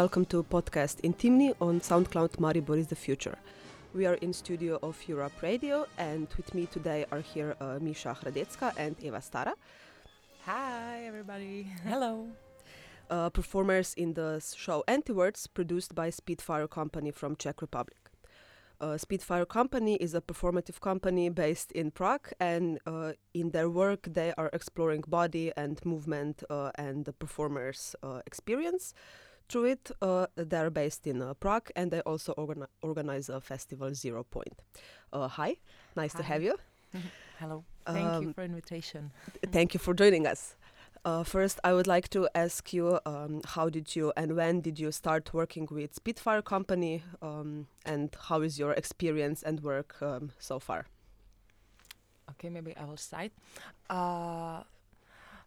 welcome to a podcast in Intimni on SoundCloud Maribor is the future. We are in studio of Europe Radio, and with me today are here uh, Misha Hradecka and Eva Stara. Hi, everybody. Hello. Uh, performers in the show Antiwords, produced by Spitfire Company from Czech Republic. Uh, Spitfire Company is a performative company based in Prague, and uh, in their work, they are exploring body and movement uh, and the performer's uh, experience. Through it, uh, they're based in uh, Prague, and they also organi- organize a festival, Zero Point. hi, nice Hi. to have you. Hello. Thank Um, you for invitation. Thank you for joining us. Uh, first, I would like to ask you um, how did you and when did you start working with Spitfire Company, um, and how is your experience and work um, so far? Okay, maybe I will start.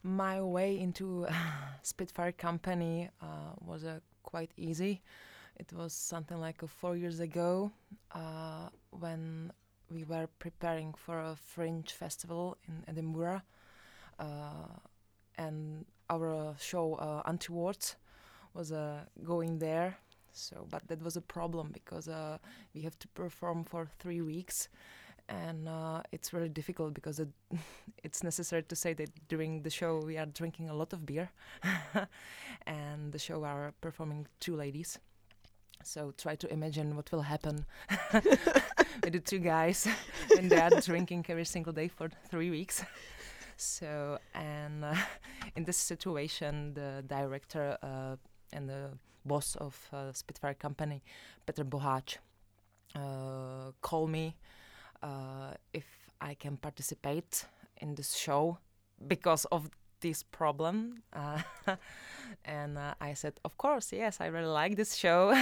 My way into Spitfire Company uh, was uh, quite easy. It was something like uh, four years ago uh, when we were preparing for a Fringe festival in Edinburgh, uh, and our show uh, Anti-Words was uh, going there. So, but that was a problem because we have to perform for three weeks, and uh, it's really difficult because it, it's necessary to say that during the show we are drinking a lot of beer, and the show are performing two ladies. So try to imagine what will happen with the two guys when they are drinking every single day for three weeks. So and uh, in this situation, the director uh, and the boss of uh, Spitfire company, Petr Boháč, uh, call me if I can participate in this show because of this problem. Uh, and uh, I said, of course, yes, I really like this show.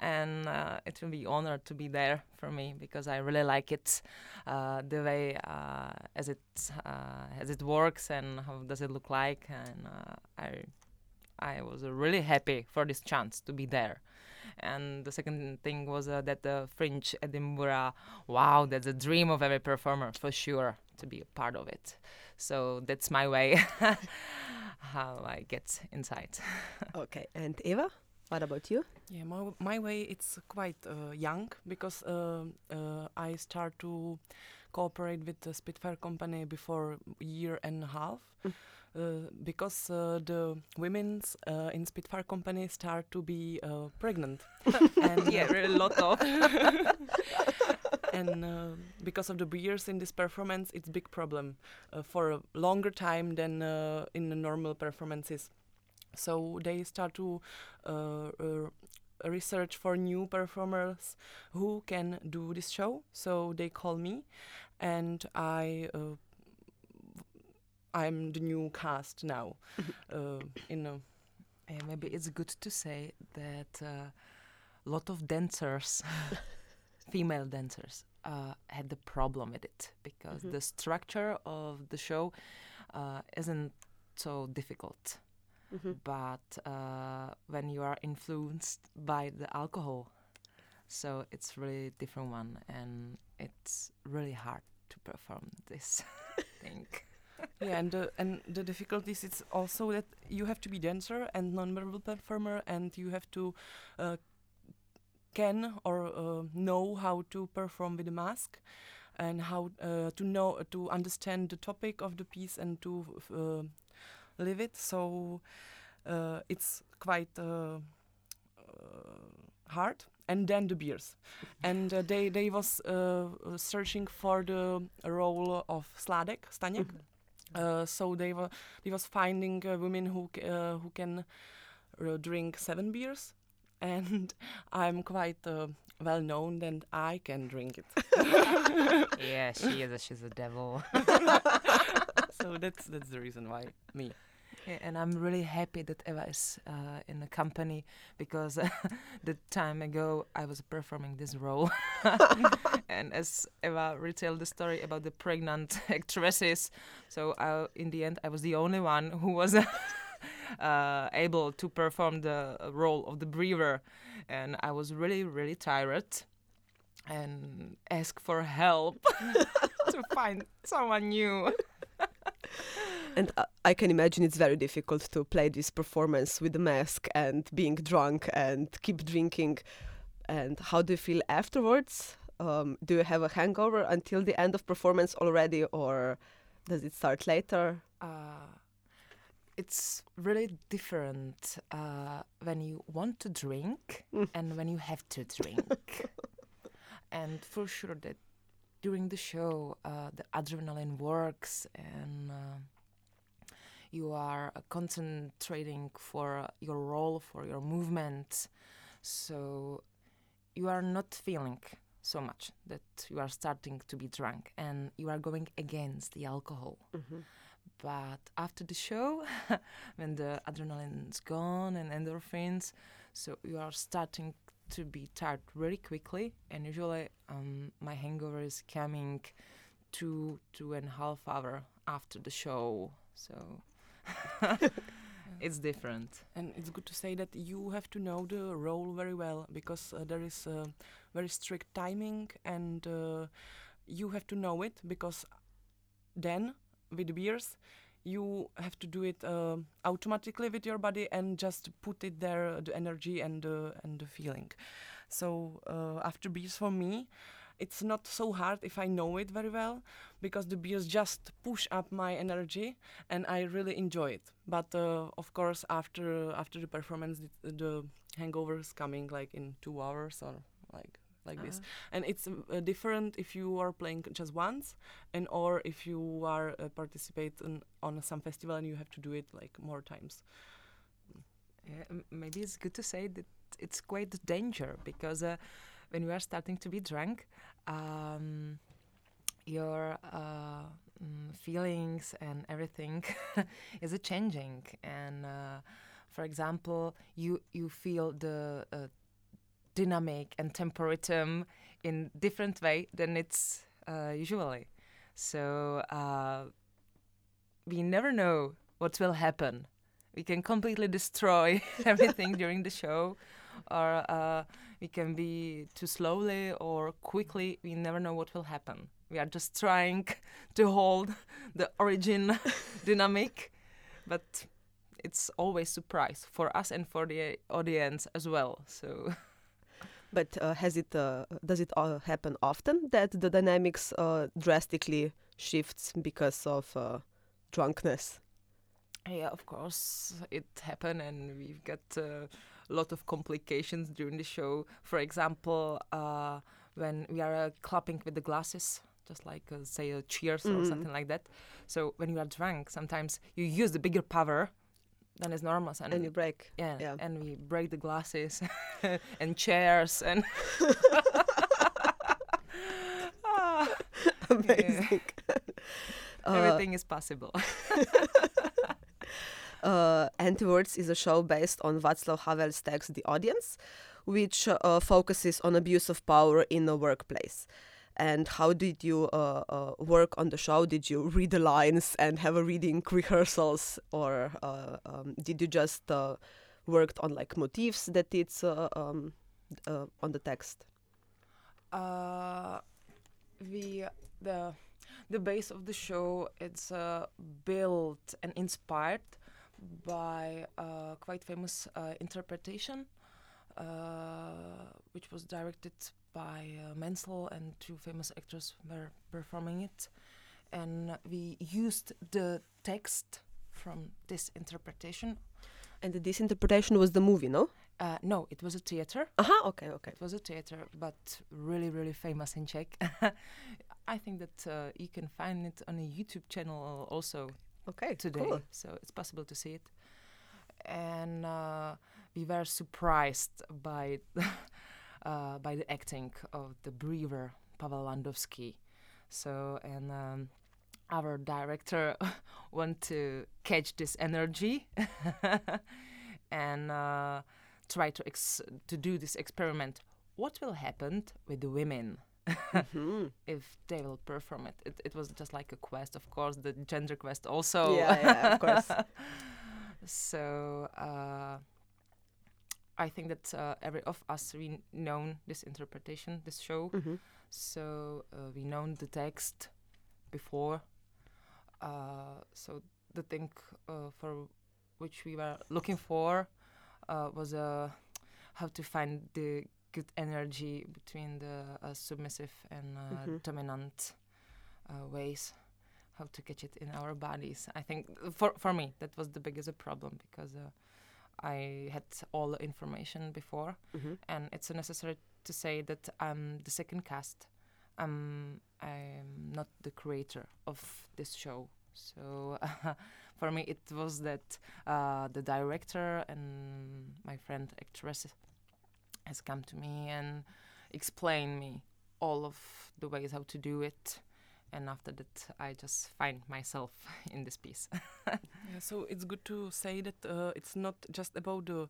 and uh, it will be honor to be there for me because I really like it, uh, the way uh, as it uh, as it works and how does it look like. And uh, I I was uh, really happy for this chance to be there. And the second thing was uh, that the Fringe Edinburgh, wow, that's a dream of every performer for sure to be a part of it. So that's my way how I get inside. Okay, and Eva, what about you? Yeah, my, my way it's quite uh, young because uh, uh, I start to cooperate with the Spitfire company before year and a half. Mm. Uh, because uh, the women's uh, in Spitfire company start to be uh, pregnant, and yeah, a lot of. and uh, because of the beers in this performance, it's big problem uh, for a longer time than uh, in the normal performances. So they start to uh, uh, research for new performers who can do this show. So they call me, and I. Uh, I'm the new cast now. uh, in a Uh, maybe it's good to say that a lot of dancers, female dancers, uh, had the problem with it because Mhm. the structure of the show uh, isn't so difficult. Mhm. But uh, when you are influenced by the alcohol, so it's really different one, and it's really hard to perform this thing. Yeah, and the and the difficulties it's also that you have to be dancer and non-verbal performer, and you have to uh, can or uh, know how to perform with a mask, and how uh, to know to understand the topic of the piece and to uh, live it. So uh, it's quite uh, hard. And then the beers, and uh, they they was uh, searching for the role of Sladek Staněk. Uh, so they were they was finding uh, women who uh, who can uh, drink seven beers, and I'm quite uh, well known that I can drink it. yeah, she is. A, she's a devil. so that's that's the reason why me. Yeah, and I'm really happy that Eva is uh, in the company because the time ago I was performing this role, and as Eva retailed the story about the pregnant actresses, so I, in the end I was the only one who was uh, able to perform the role of the brewer, and I was really really tired, and asked for help to find someone new. And I can imagine it's very difficult to play this performance with the mask and being drunk and keep drinking. And how do you feel afterwards? Um, do you have a hangover until the end of performance already, or does it start later? Uh, it's really different uh, when you want to drink Mm. and when you have to drink. and for sure that during the show, uh, the adrenaline works and uh, you are uh, concentrating for uh, your role, for your movement. So you are not feeling so much that you are starting to be drunk and you are going against the alcohol. But after the show, when the adrenaline is gone and endorphins, so you are starting to be tired very quickly. And usually, um, my hangover is coming two two and a half hour after the show. So it's different. And it's good to say that you have to know the role very well because uh, there is a very strict timing and uh, you have to know it because then with beers you have to do it uh, automatically with your body and just put it there uh, the energy and uh, and the feeling. So uh, after beers for me it's not so hard if I know it very well because the beers just push up my energy and I really enjoy it. But uh, of course, after after the performance, the, the hangover is coming like in two hours or like like this, and it's uh, different if you are playing just once, and or if you are uh, participate in, on some festival and you have to do it like more times. Yeah, maybe it's good to say that it's quite a danger because uh, when you are starting to be drunk, um, your uh, mm, feelings and everything is a changing. And uh, for example, you you feel the uh, dynamic and temperatum in different way than it's uh, usually. So uh, we never know what will happen. We can completely destroy everything during the show, or uh, we can be too slowly or quickly. We never know what will happen. We are just trying to hold the origin dynamic, but it's always surprise for us and for the audience as well. So But uh, has it uh, does it uh, happen often that the dynamics uh, drastically shifts because of uh, drunkenness? Yeah, of course, it happened, and we've got uh, a lot of complications during the show. For example, uh, when we are uh, clapping with the glasses, just like uh, say a cheers or Mhm. something like that. So when you are drunk, sometimes you use the bigger power than is normal, and, And you break. yeah, yeah. and we break the glasses and chairs and. Ah, Amazing. Uh, everything is possible. Uh, Antiwords is a show based on Václav Havel's text The Audience, which uh, focuses on abuse of power in the workplace. And how did you uh, uh, work on the show? Did you read the lines and have a reading rehearsals, or uh, um, did you just uh, worked on like motifs that it's um, on the text? the the base of the show it's uh, built and inspired by a quite famous uh, interpretation uh, which was directed by uh, Menzel and two famous actors were performing it and we used the text from this interpretation And this interpretation was the movie, no? uh, no it was a theater Aha, okay, okay. It was a theater, but really, really famous in Czech. I think that uh, you can find it on a YouTube channel also Okay, today, cool. so it's possible to see it. And uh, we were surprised by uh, by the acting of the brewer Pavel Landovský. So, and um, our director want to catch this energy and uh, try to ex- to do this experiment. What will happen with the women Mhm. if they will perform it? It, it was just like a quest, of course, the gender quest also. Yeah, yeah, of course. so uh, I think that uh, every of us we known this interpretation, this show. Mhm. So uh, we known the text before. Uh, so the thing uh, for which we were looking for uh, was uh, how to find the good energy between the uh, submissive and uh, Mhm. dominant uh, ways how to catch it in our bodies i think for for me that was the biggest problem because uh, i had all the information before hmm and it's necessary to say that I'm the second cast. I'm I'm not the creator of this show. So for me, it was that uh, the director and my friend actress has come to me and explained me all of the ways how to do it. And after that, I just find myself in this piece. Yeah, so it's good to say that uh, it's not just about the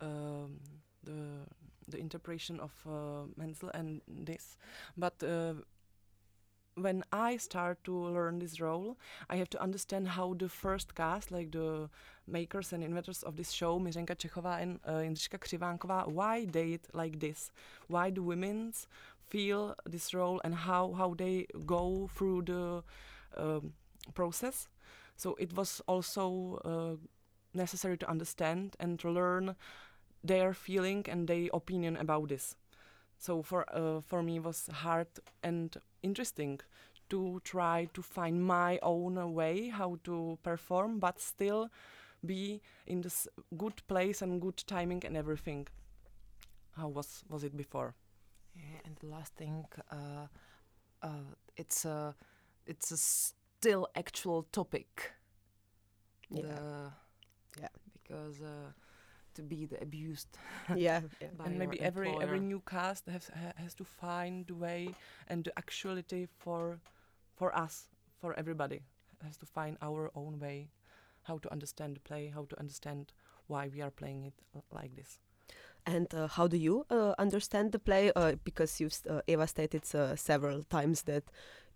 um, the the interpretation of uh, Menzel and this, but uh, when I start to learn this role, I have to understand how the first cast, like the makers and inventors of this show, Miřenka Čechová and uh, Jindřiška Křivánková, why they it like this, why do women feel this role and how how they go through the um, process. So it was also uh, necessary to understand and to learn their feeling and their opinion about this. So for uh, for me it was hard and interesting to try to find my own way how to perform, but still be in this good place and good timing and everything. How was was it before? Yeah, and the last thing, uh, uh, it's a, it's a still actual topic. Yeah. The- Yeah. Because uh, to be the abused yeah, yeah. and maybe your every every new cast has has to find the way and the actuality for for us for everybody has to find our own way how to understand the play how to understand why we are playing it uh, like this And uh, how do you uh, understand the play? Uh, because you've uh, Eva stated uh, several times that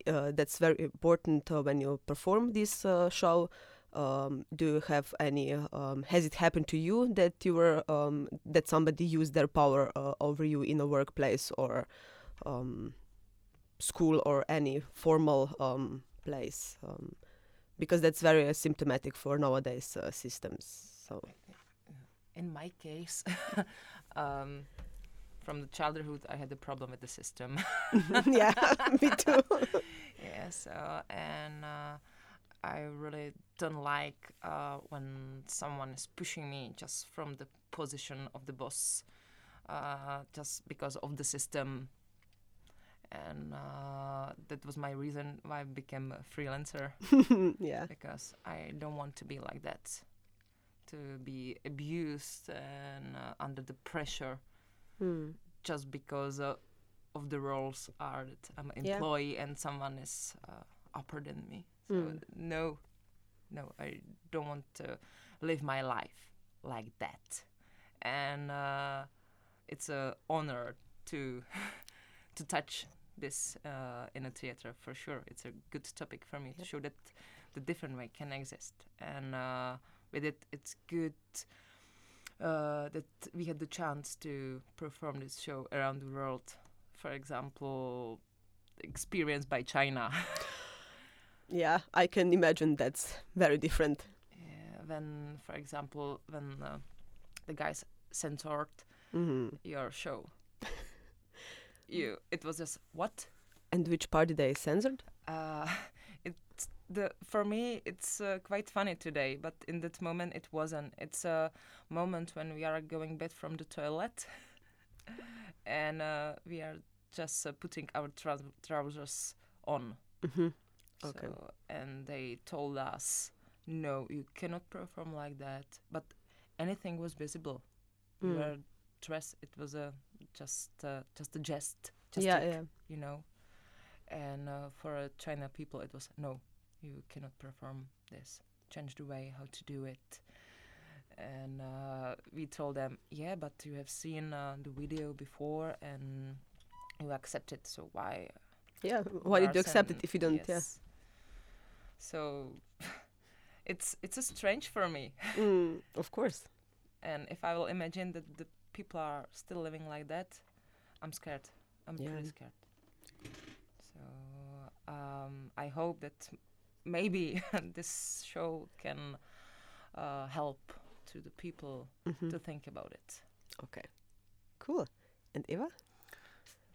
uh, that's very important uh, when you perform this uh, show. Um, do you have any? Um, has it happened to you that you were um, that somebody used their power uh, over you in a workplace or um, school or any formal um, place? Um, because that's very uh, symptomatic for nowadays uh, systems. So in my case, um, from the childhood, I had a problem with the system. yeah, me too. yeah, so and uh, I really don't like uh, when someone is pushing me just from the position of the boss, uh, just because of the system. And uh, that was my reason why I became a freelancer yeah. because I don't want to be like that, to be abused and uh, under the pressure Hmm. just because uh, of the roles are that I'm an Yeah. employee and someone is uh, upper than me. So Mm. no, no, I don't want to live my life like that. And uh, it's an honor to to touch this uh, in a theater for sure. It's a good topic for me to show that the different way can exist. And uh, with it, it's good uh, that we had the chance to perform this show around the world. For example, experienced by China. Yeah, I can imagine that's very different. Yeah, when, for example, when uh, the guys censored hmm your show, you it was just what? And which part did they censored? Uh, it's the for me it's uh, quite funny today, but in that moment it wasn't. It's a moment when we are going back from the toilet, and uh, we are just uh, putting our trous- trousers on. hmm Okay. So, and they told us, no, you cannot perform like that. But anything was visible. Mm. were dressed. It was a just uh, just a jest. Just yeah, a- yeah. you know. And uh, for uh, China people, it was no, you cannot perform this. Change the way how to do it. And uh, we told them, yeah, but you have seen uh, the video before and you accept it. So why Yeah. Why did you accept it if you don't? yes. So it's it's a strange for me. Mm, of course. And if I will imagine that the people are still living like that, I'm scared. I'm Yeah. pretty scared. So um, I hope that maybe this show can uh, help to the people Mhm. to think about it. Okay, cool. And Eva?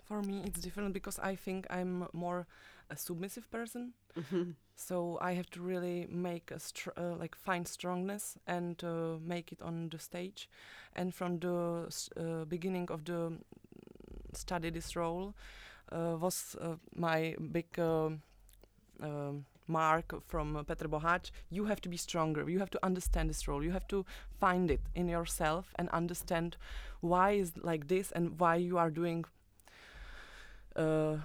For me, it's different because I think I'm more a submissive person. Mhm. So I have to really make a str- uh, like find strongness and uh, make it on the stage. And from the uh, beginning of the study this role uh, was uh, my big um, mark from uh, Petr Boháč. You have to be stronger. You have to understand this role. You have to find it in yourself and understand why is like this and why you are doing. Uh,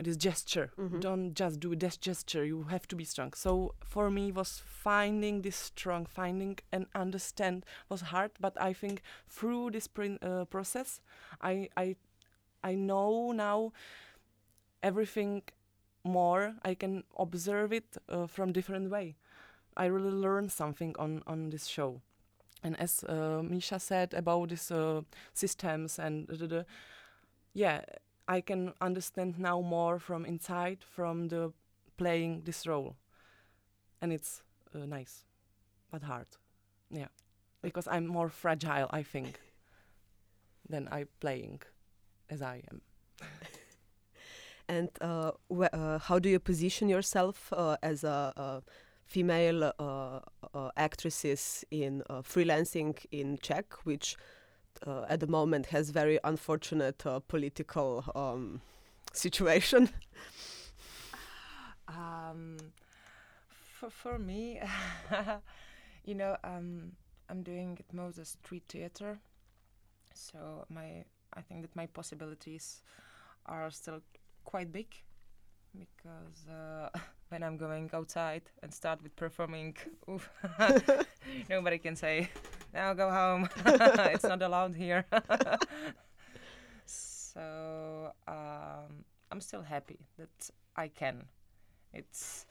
this gesture. Mhm. don't just do this gesture. You have to be strong. So for me was finding this strong finding and understand was hard but i think through this prin- uh, process i i i know now everything more. I can observe it uh, from different way. I really learned something on on this show. And as uh, misha said about these uh, systems and the, the, yeah I can understand now more from inside, from the playing this role, and it's uh, nice, but hard, yeah, because I'm more fragile, I think, than I playing as I am. And uh, uh, how do you position yourself uh, as a, a female uh, uh, actresses in uh, freelancing in Czech, which uh, at the moment has very unfortunate uh, political um, situation? Um, for for me, you know, um, I'm doing it most as street theater, so my I think that my possibilities are still quite big because uh, when I'm going outside and start with performing, nobody can say, "Now go home." it's not allowed here. so um, I'm still happy that I can. It's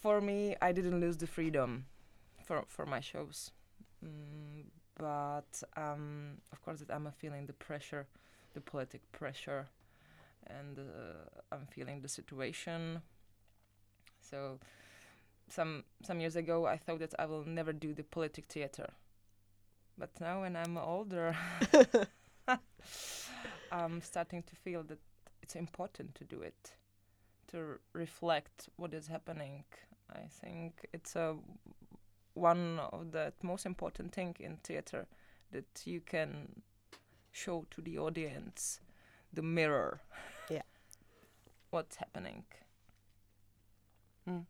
for me. I didn't lose the freedom for for my shows, mm, but um, of course that I'm feeling the pressure, the politic pressure, and uh, I'm feeling the situation. So some some years ago I thought that I will never do the politic theater, but now when I'm older, I'm starting to feel that it's important to do it, to r- reflect what is happening. I think it's a one of the most important thing in theater that you can show to the audience the mirror. Yeah. What's happening? Mm.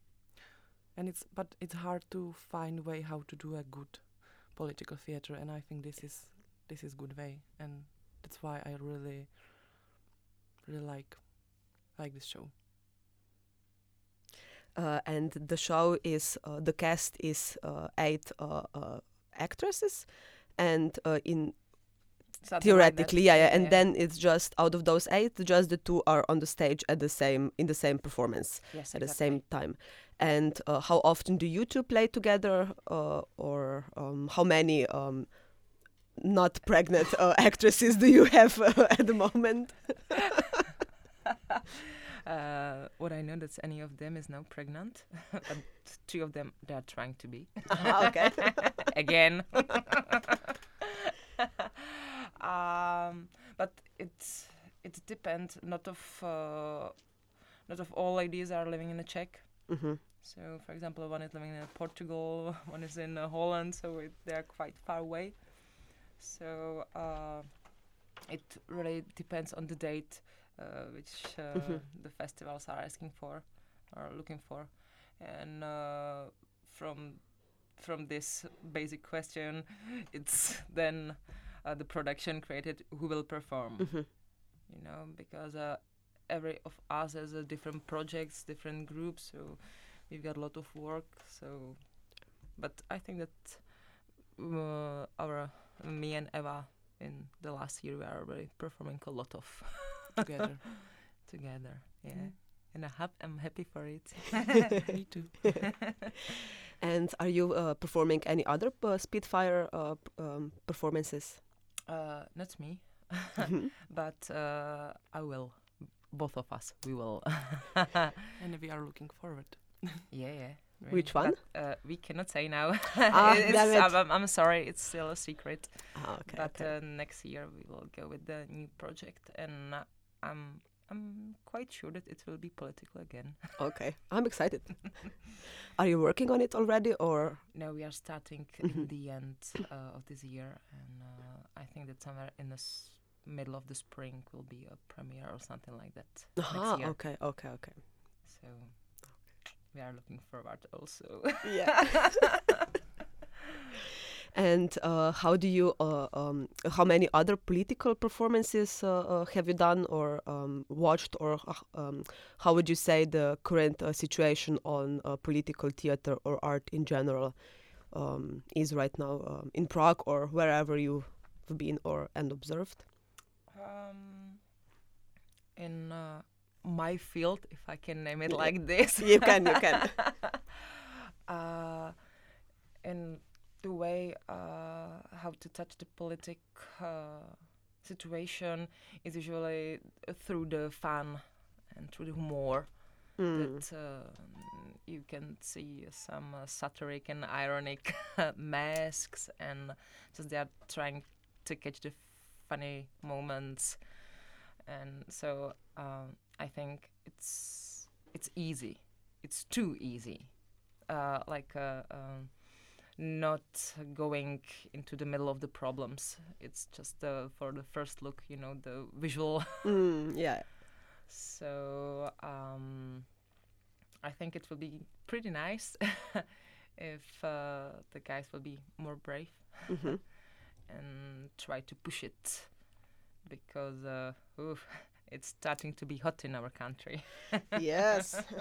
And it's but it's hard to find way how to do a good political theater, and I think this is this is good way, and that's why I really really like like this show. uh, and the show is uh, the cast is uh, eight uh, uh, actresses, and uh, in Something like theoretically, yeah, yeah, and then it's just out of those eight, just the two are on the stage at the same in the same performance yes, at the same time. And uh, how often do you two play together, uh, or um, how many um, not pregnant uh, actresses do you have uh, at the moment? uh, what I know that any of them is now pregnant, but two of them they are trying to be Ah, okay. again. Um, but it's it depends. Not of uh, not of all ladies are living in the Czech. hmm So, for example, one is living in Portugal, one is in uh, Holland, so it, they are quite far away. So uh, it really depends on the date uh, which uh, Mhm. the festivals are asking for or looking for, and uh, from from this basic question, it's then uh, the production created who will perform hmm you know, because uh, every of us has a different projects, different groups, so we've got a lot of work. So, but I think that uh, our me and Eva in the last year we are already performing a lot of together. together. Yeah, Mm. and I hap- I'm happy for it. Me too. And are you uh, performing any other uh, Spitfire uh, p- um, performances? Uh, not me, but uh, I will both of us, we will. and we are looking forward. yeah, yeah. really. Which one? But, uh, we cannot say now. Ah, It's- damn it. I'm, I'm, I'm sorry, it's still a secret. Ah, okay. but okay. uh, next year we will go with the new project, and uh, I'm I'm quite sure that it will be political again. okay. I'm excited. Are you working on it already, or No, we are starting in the end uh, of this year, and uh, I think that somewhere in the s- middle of the spring will be a premiere or something like that year. okay, okay, okay. So we are looking forward also. Yeah. and uh, how do you? Uh, um, how many other political performances uh, uh, have you done or um, watched, or uh, um, how would you say the current uh, situation on uh, political theater or art in general um, is right now um, in Prague or wherever you've been or and observed? um, in uh, my field, if I can name it Yeah. like this. You can, you can. uh, in the way uh, how to touch the politic uh, situation is usually through the fun and through the humor Mm. that um, you can see some uh, satiric and ironic masks and just they are trying to catch the funny moments. And so um, I think it's it's easy. It's too easy. Uh, like uh, um, not going into the middle of the problems. It's just uh, for the first look you know the visual. Mm, yeah. so um, I think it will be pretty nice if uh, the guys will be more brave. Hmm and try to push it because uh, oof, it's starting to be hot in our country. yes.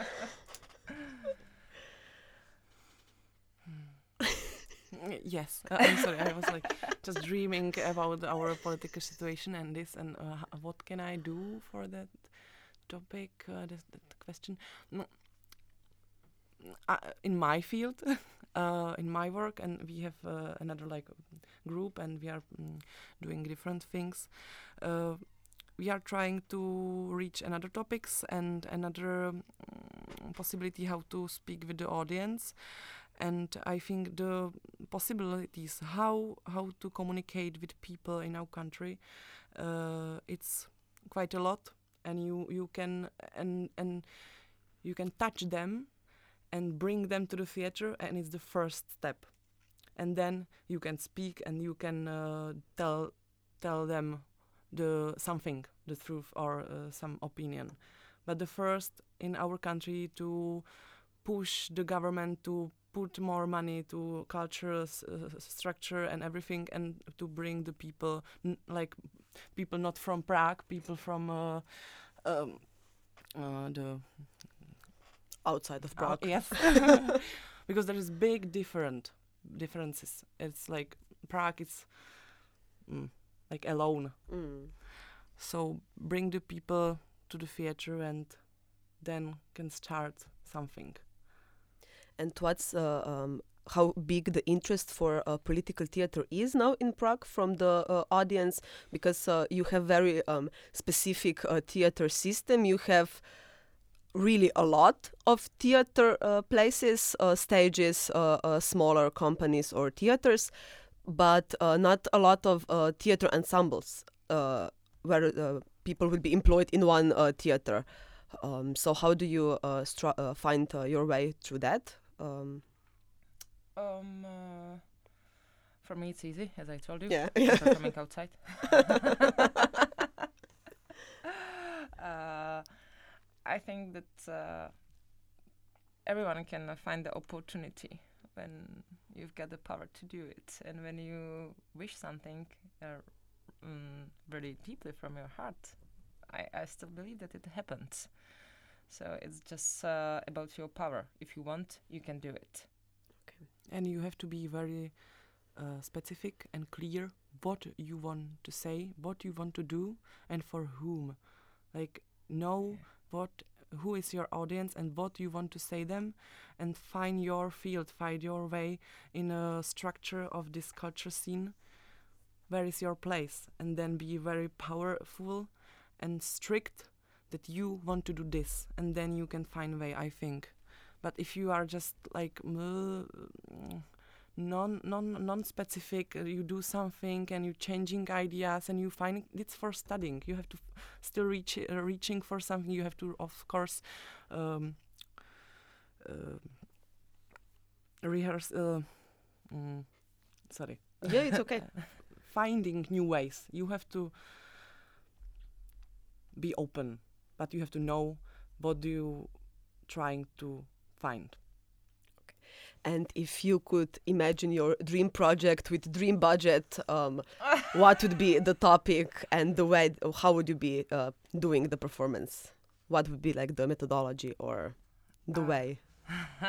Yes, uh, I'm sorry. I was like just dreaming about our political situation and this, and uh, what can I do for that topic? Uh, that, that question. No, uh, in my field, uh, in my work, and we have uh, another like group, and we are mm, doing different things. Uh, we are trying to reach another topics and another mm, possibility how to speak with the audience and I think the possibilities how how to communicate with people in our country uh, it's quite a lot and you you can and and you can touch them and bring them to the theater and it's the first step. And then you can speak and you can uh, tell tell them the something the truth or uh, some opinion. But the first in our country to push the government to put more money to cultural uh, structure and everything and to bring the people like people not from prague people from uh, um, uh, the Outside of uh, Prague. yes because there is big different differences it's like prague is mm, like alone Mm. so bring the people to the theater and then can start something And what's uh, um, how big the interest for uh, political theater is now in Prague from the uh, audience? Because uh, you have very um, specific uh, theater system. You have really a lot of theater uh, places, uh, stages, uh, uh, smaller companies or theaters, but uh, not a lot of uh, theater ensembles uh, where uh, people will be employed in one uh, theater. Um, so how do you uh, str- uh, find uh, your way through that? Um, Um, uh, for me, it's easy, as I told you. yeah, I'm coming outside. uh, I think that uh, everyone can find the opportunity when you've got the power to do it, and when you wish something uh, mm, really deeply from your heart. I, I still believe that it happens. So it's just uh, about your power. If you want, you can do it. okay and you have to be very uh, specific and clear what you want to say what you want to do and for whom like know what who is your audience and what you want to say them and find your field find your way in a structure of this culture scene. Where is your place? And then be very powerful and strict that you want to do this and then you can find a way i think. But if you are just like non non non specific uh, you do something and you're changing ideas and you find it's for studying. You have to still reach uh, reaching for something. You have to of course um, uh, rehearse uh, mm, sorry. Yeah, it's okay. finding new ways. You have to be open but you have to know what you trying to find And if you could imagine your dream project with dream budget, um, what would be the topic and the way? How would you be uh, doing the performance? What would be like the methodology or the Uh, way?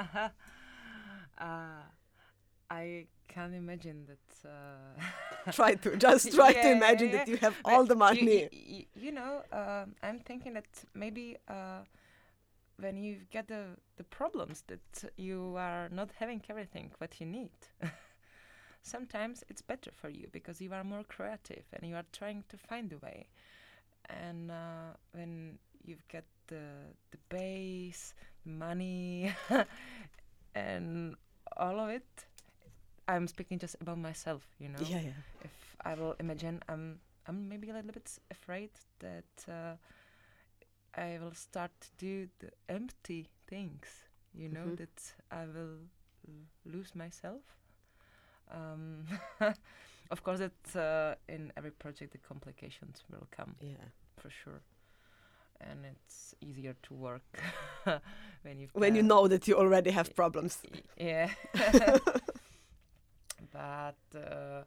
uh, I can imagine that. Uh, Try to just try to imagine yeah, that you have but all the money. You, you, you know, um I'm thinking that maybe uh, when you get the the problems that you are not having everything what you need. Sometimes it's better for you because you are more creative and you are trying to find a way. And uh, when you get the the base, money, and all of it, I'm speaking just about myself. You know Yeah, yeah. if I will imagine I'm I'm maybe a little bit afraid that uh, I will start to do the empty things, you know, Mhm. that I will lose myself. Um, of course, that uh, in every project the complications will come Yeah. for sure, and it's easier to work when you When you know that you already have problems. yeah. but uh,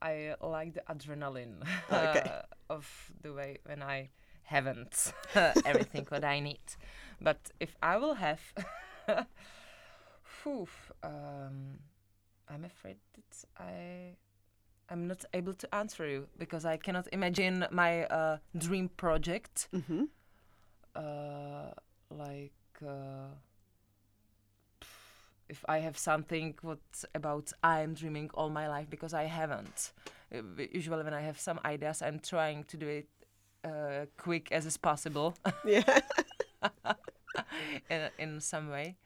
I like the adrenaline Okay. uh, of the way when I haven't everything what I need. But if I will have, phew, um, I'm afraid that I. I'm not able to answer you because I cannot imagine my uh, dream project hmm uh, like uh, if I have something what about I'm dreaming all my life because I haven't. Uh, usually when I have some ideas, I'm trying to do it uh, quick as is possible Yeah. in in some way.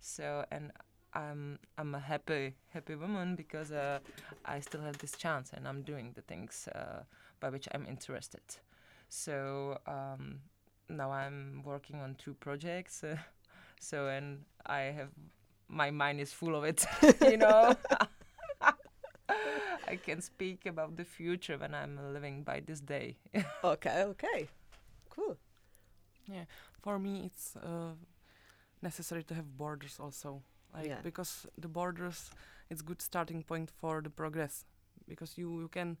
So and I'm I'm a happy happy woman because uh, I still have this chance and I'm doing the things uh, by which I'm interested. So um, now I'm working on two projects. Uh, so and I have my mind is full of it. you know. I can speak about the future when I'm living by this day. okay. Okay. Cool. Yeah, for me it's uh, necessary to have borders also like Yeah. because the borders it's good starting point for the progress because you you can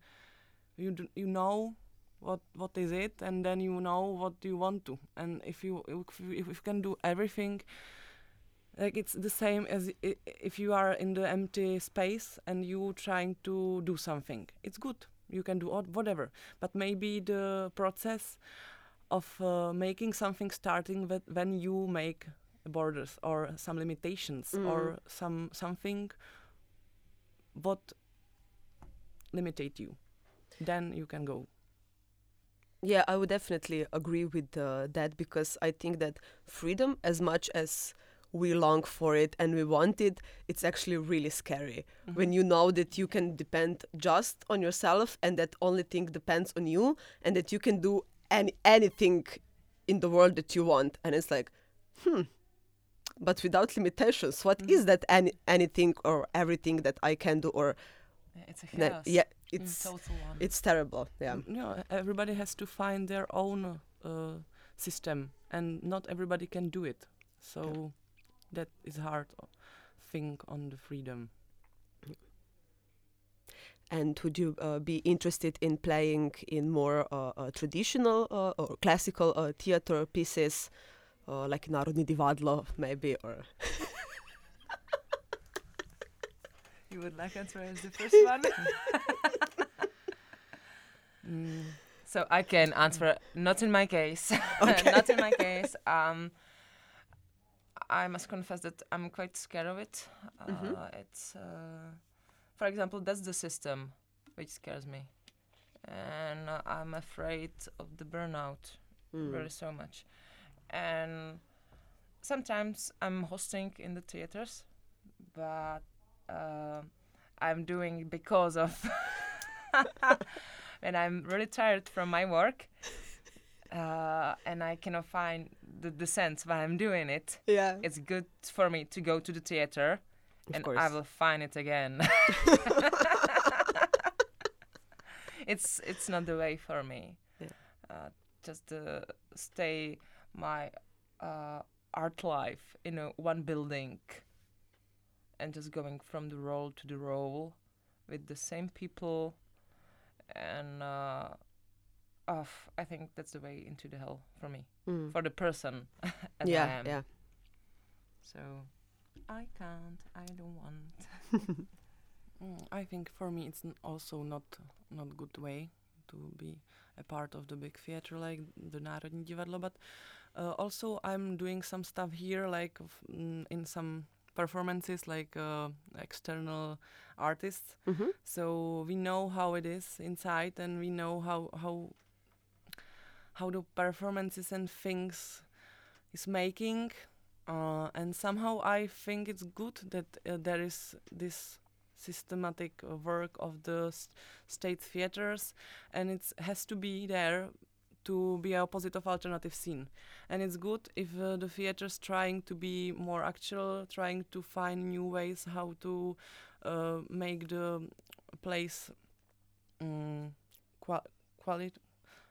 you d- you know what what is it and then you know what you want to and if you if you, if you can do everything like it's the same as if you are in the empty space and you trying to do something. It's good. You can do whatever. But maybe the process of uh, making something starting with when you make borders or some limitations Mm. or some something what limitate you then you can go. Yeah, I would definitely agree with uh, that because I think that freedom, as much as we long for it and we want it, it's actually really scary when you know that you can depend just on yourself and that only thing depends on you and that you can do any anything in the world that you want. And it's like, hmm. But without limitations, what is Mhm. that any anything or everything that I can do or it's a chaos. yeah, it's total it's terrible. Yeah. Mm, yeah everybody has to find their own uh, system and not everybody can do it so that is hard o- thing on the freedom And would you uh, be interested in playing in more uh, uh, traditional uh, or classical uh, theater pieces, uh, like Narodni divadlo, maybe, or You would like answer as the first one? mm, so I can answer. Not in my case. Okay. not in my case. Um, I must confess that I'm quite scared of it. Uh, Mhm. It's, uh, for example, that's the system which scares me, and uh, I'm afraid of the burnout Mm. really so much. And sometimes I'm hosting in the theaters, but uh, I'm doing because of when I'm really tired from my work. Uh, and I cannot find the, the sense why I'm doing it. Yeah. It's good for me to go to the theater, Of and course. I will find it again. it's it's not the way for me. Yeah. Uh, just uh, stay my uh, art life in a one building, and just going from the role to the role with the same people, and uh, of I think that's the way into the hell for me, Mm. for the person as I yeah, am. yeah. So I can't. I don't want. Mm, I think for me it's n- also not not good way to be a part of the big theater like the Národní divadlo, but uh, also I'm doing some stuff here like f- mm, in some performances like uh, external artists. hmm So we know how it is inside, and we know how how how the performances and things is making. Uh, and somehow I think it's good that uh, there is this systematic work of the s- state theaters, and it has to be there to be opposite of alternative scene. And it's good if uh, the theaters trying to be more actual, trying to find new ways how to uh, make the place um,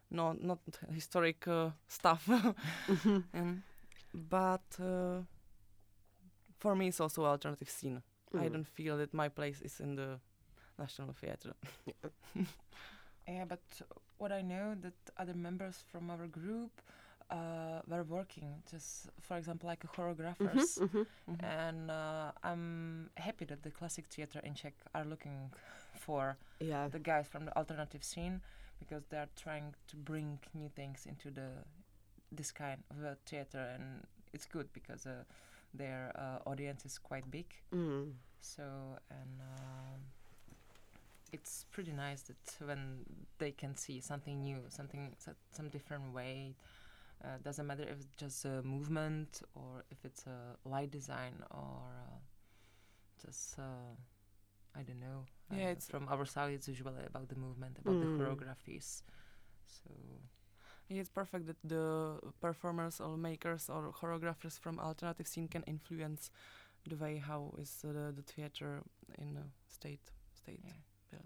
no, not historic uh, stuff. hmm um, but uh, for me, it's also alternative scene. Mm. I don't feel that my place is in the National Theatre. Yeah, but what I know that other members from our group uh, were working, just for example, like choreographers. hmm And uh, I'm happy that the classic theater in Czech are looking for Yeah. the guys from the alternative scene because they're trying to bring new things into the this kind of theater, and it's good because uh, their uh, audience is quite big. Mm. So and um, it's pretty nice that when they can see something new, something some different way. Uh, doesn't matter if it's just a movement or if it's a light design or uh, just uh, I don't know. Yeah, uh, it's- from our side. It's usually about the movement, about Mm. the choreographies. So Yeah, it's perfect that the performers or makers or choreographers from alternative scene can influence the way how is uh, the, the theater in a state state. yeah.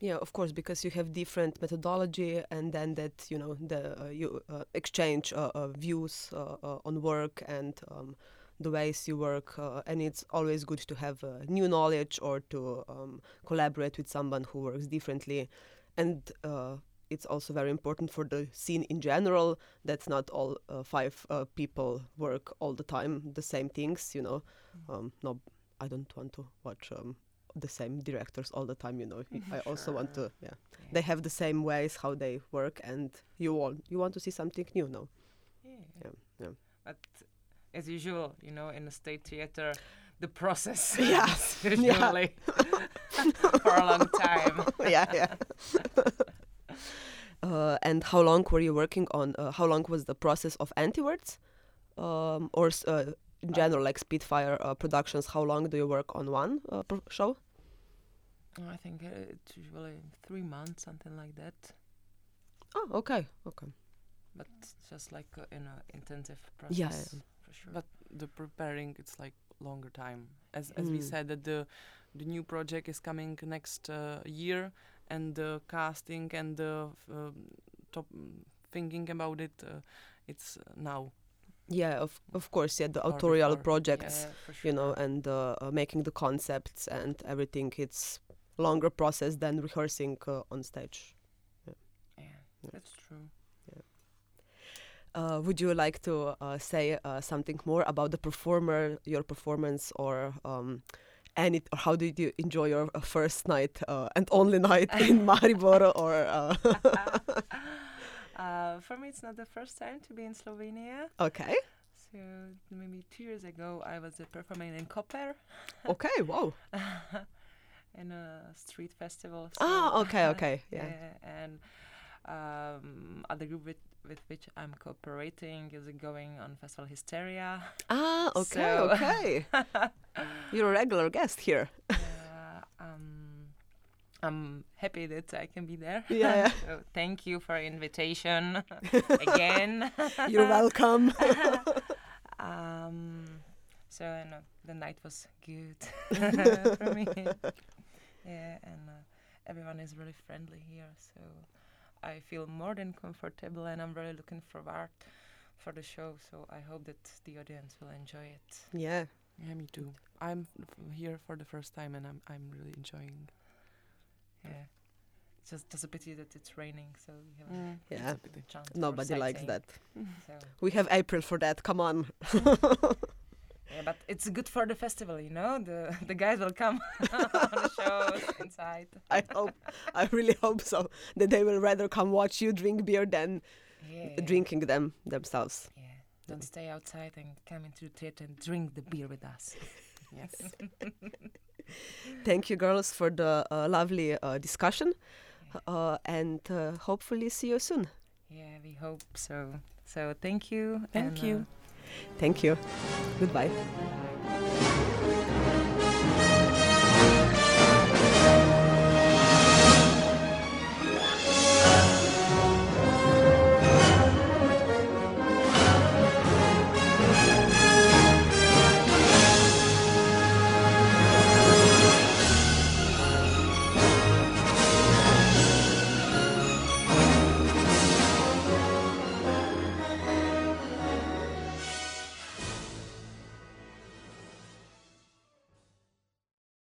Yeah, of course, because you have different methodology, and then that you know the uh, you uh, exchange uh, uh, views uh, uh, on work and um, the ways you work, uh, and it's always good to have uh, new knowledge or to um, collaborate with someone who works differently, and uh, it's also very important for the scene in general that not all uh, five uh, people work all the time the same things. You know, um, no, I don't want to watch. Um, the same directors all the time you know i also want to yeah yeah. they have the same ways how they work and you want you want to see something new no Yeah. Yeah, yeah. But as usual, you know, in the state theater, the process Yeah, is yeah. usually for a long time. yeah yeah uh, and how long were you working on uh, how long was the process of antiwords um, or uh, in general like spitfire uh, productions how long do you work on one uh, show Oh, I think uh, it's usually three months, something like that. oh okay okay But just like uh, in an intensive process, yeah. for sure. But the preparing it's like longer time. As as we Mm. said that the the new project is coming next uh, year, and the casting and the um, top mm, thinking about it, uh, it's uh, now. yeah of, of course yeah the Or autorial before, projects yeah, sure. you know and uh, uh, making the concepts and everything it's longer process than rehearsing uh, on stage yeah, Yeah. that's true. Uh, would you like to uh, say uh, something more about the performer your performance or um, any or how did you enjoy your uh, first night uh, and only night in Maribor or uh, uh, for me, it's not the first time to be in Slovenia. okay So maybe two years ago, I was performing in Koper okay wow in a street festival. ah so- okay okay yeah and um, other group with with which I'm cooperating is going on Festival Hysteria. Ah, okay, So- okay. You're a regular guest here. uh, um, I'm happy that I can be there. Yeah, yeah. so thank you for invitation again. You're welcome. um, so I know the night was good for me. Yeah, and uh, everyone is really friendly here, so I feel more than comfortable, and I'm really looking forward for the show. So I hope that the audience will enjoy it. yeah. Yeah, me too. I'm f- here for the first time and I'm I'm really enjoying. Yeah, it's just just a pity that it's raining, so we haven't it's mm. Yeah. a pity. chance. for Nobody likes that. So We have April for that. Come on. yeah, but it's good for the festival, you know. The the guys will come on the shows inside. I hope. I really hope so. That they will rather come watch you drink beer than Yeah, yeah. drinking them themselves. Yeah, don't stay outside and come into the theater and drink the beer with us. Yes. Thank you, girls, for the uh, lovely uh, discussion, uh, and uh, hopefully see you soon. Yeah, we hope so. So thank you. Thank and, you. Thank you. Goodbye. bye.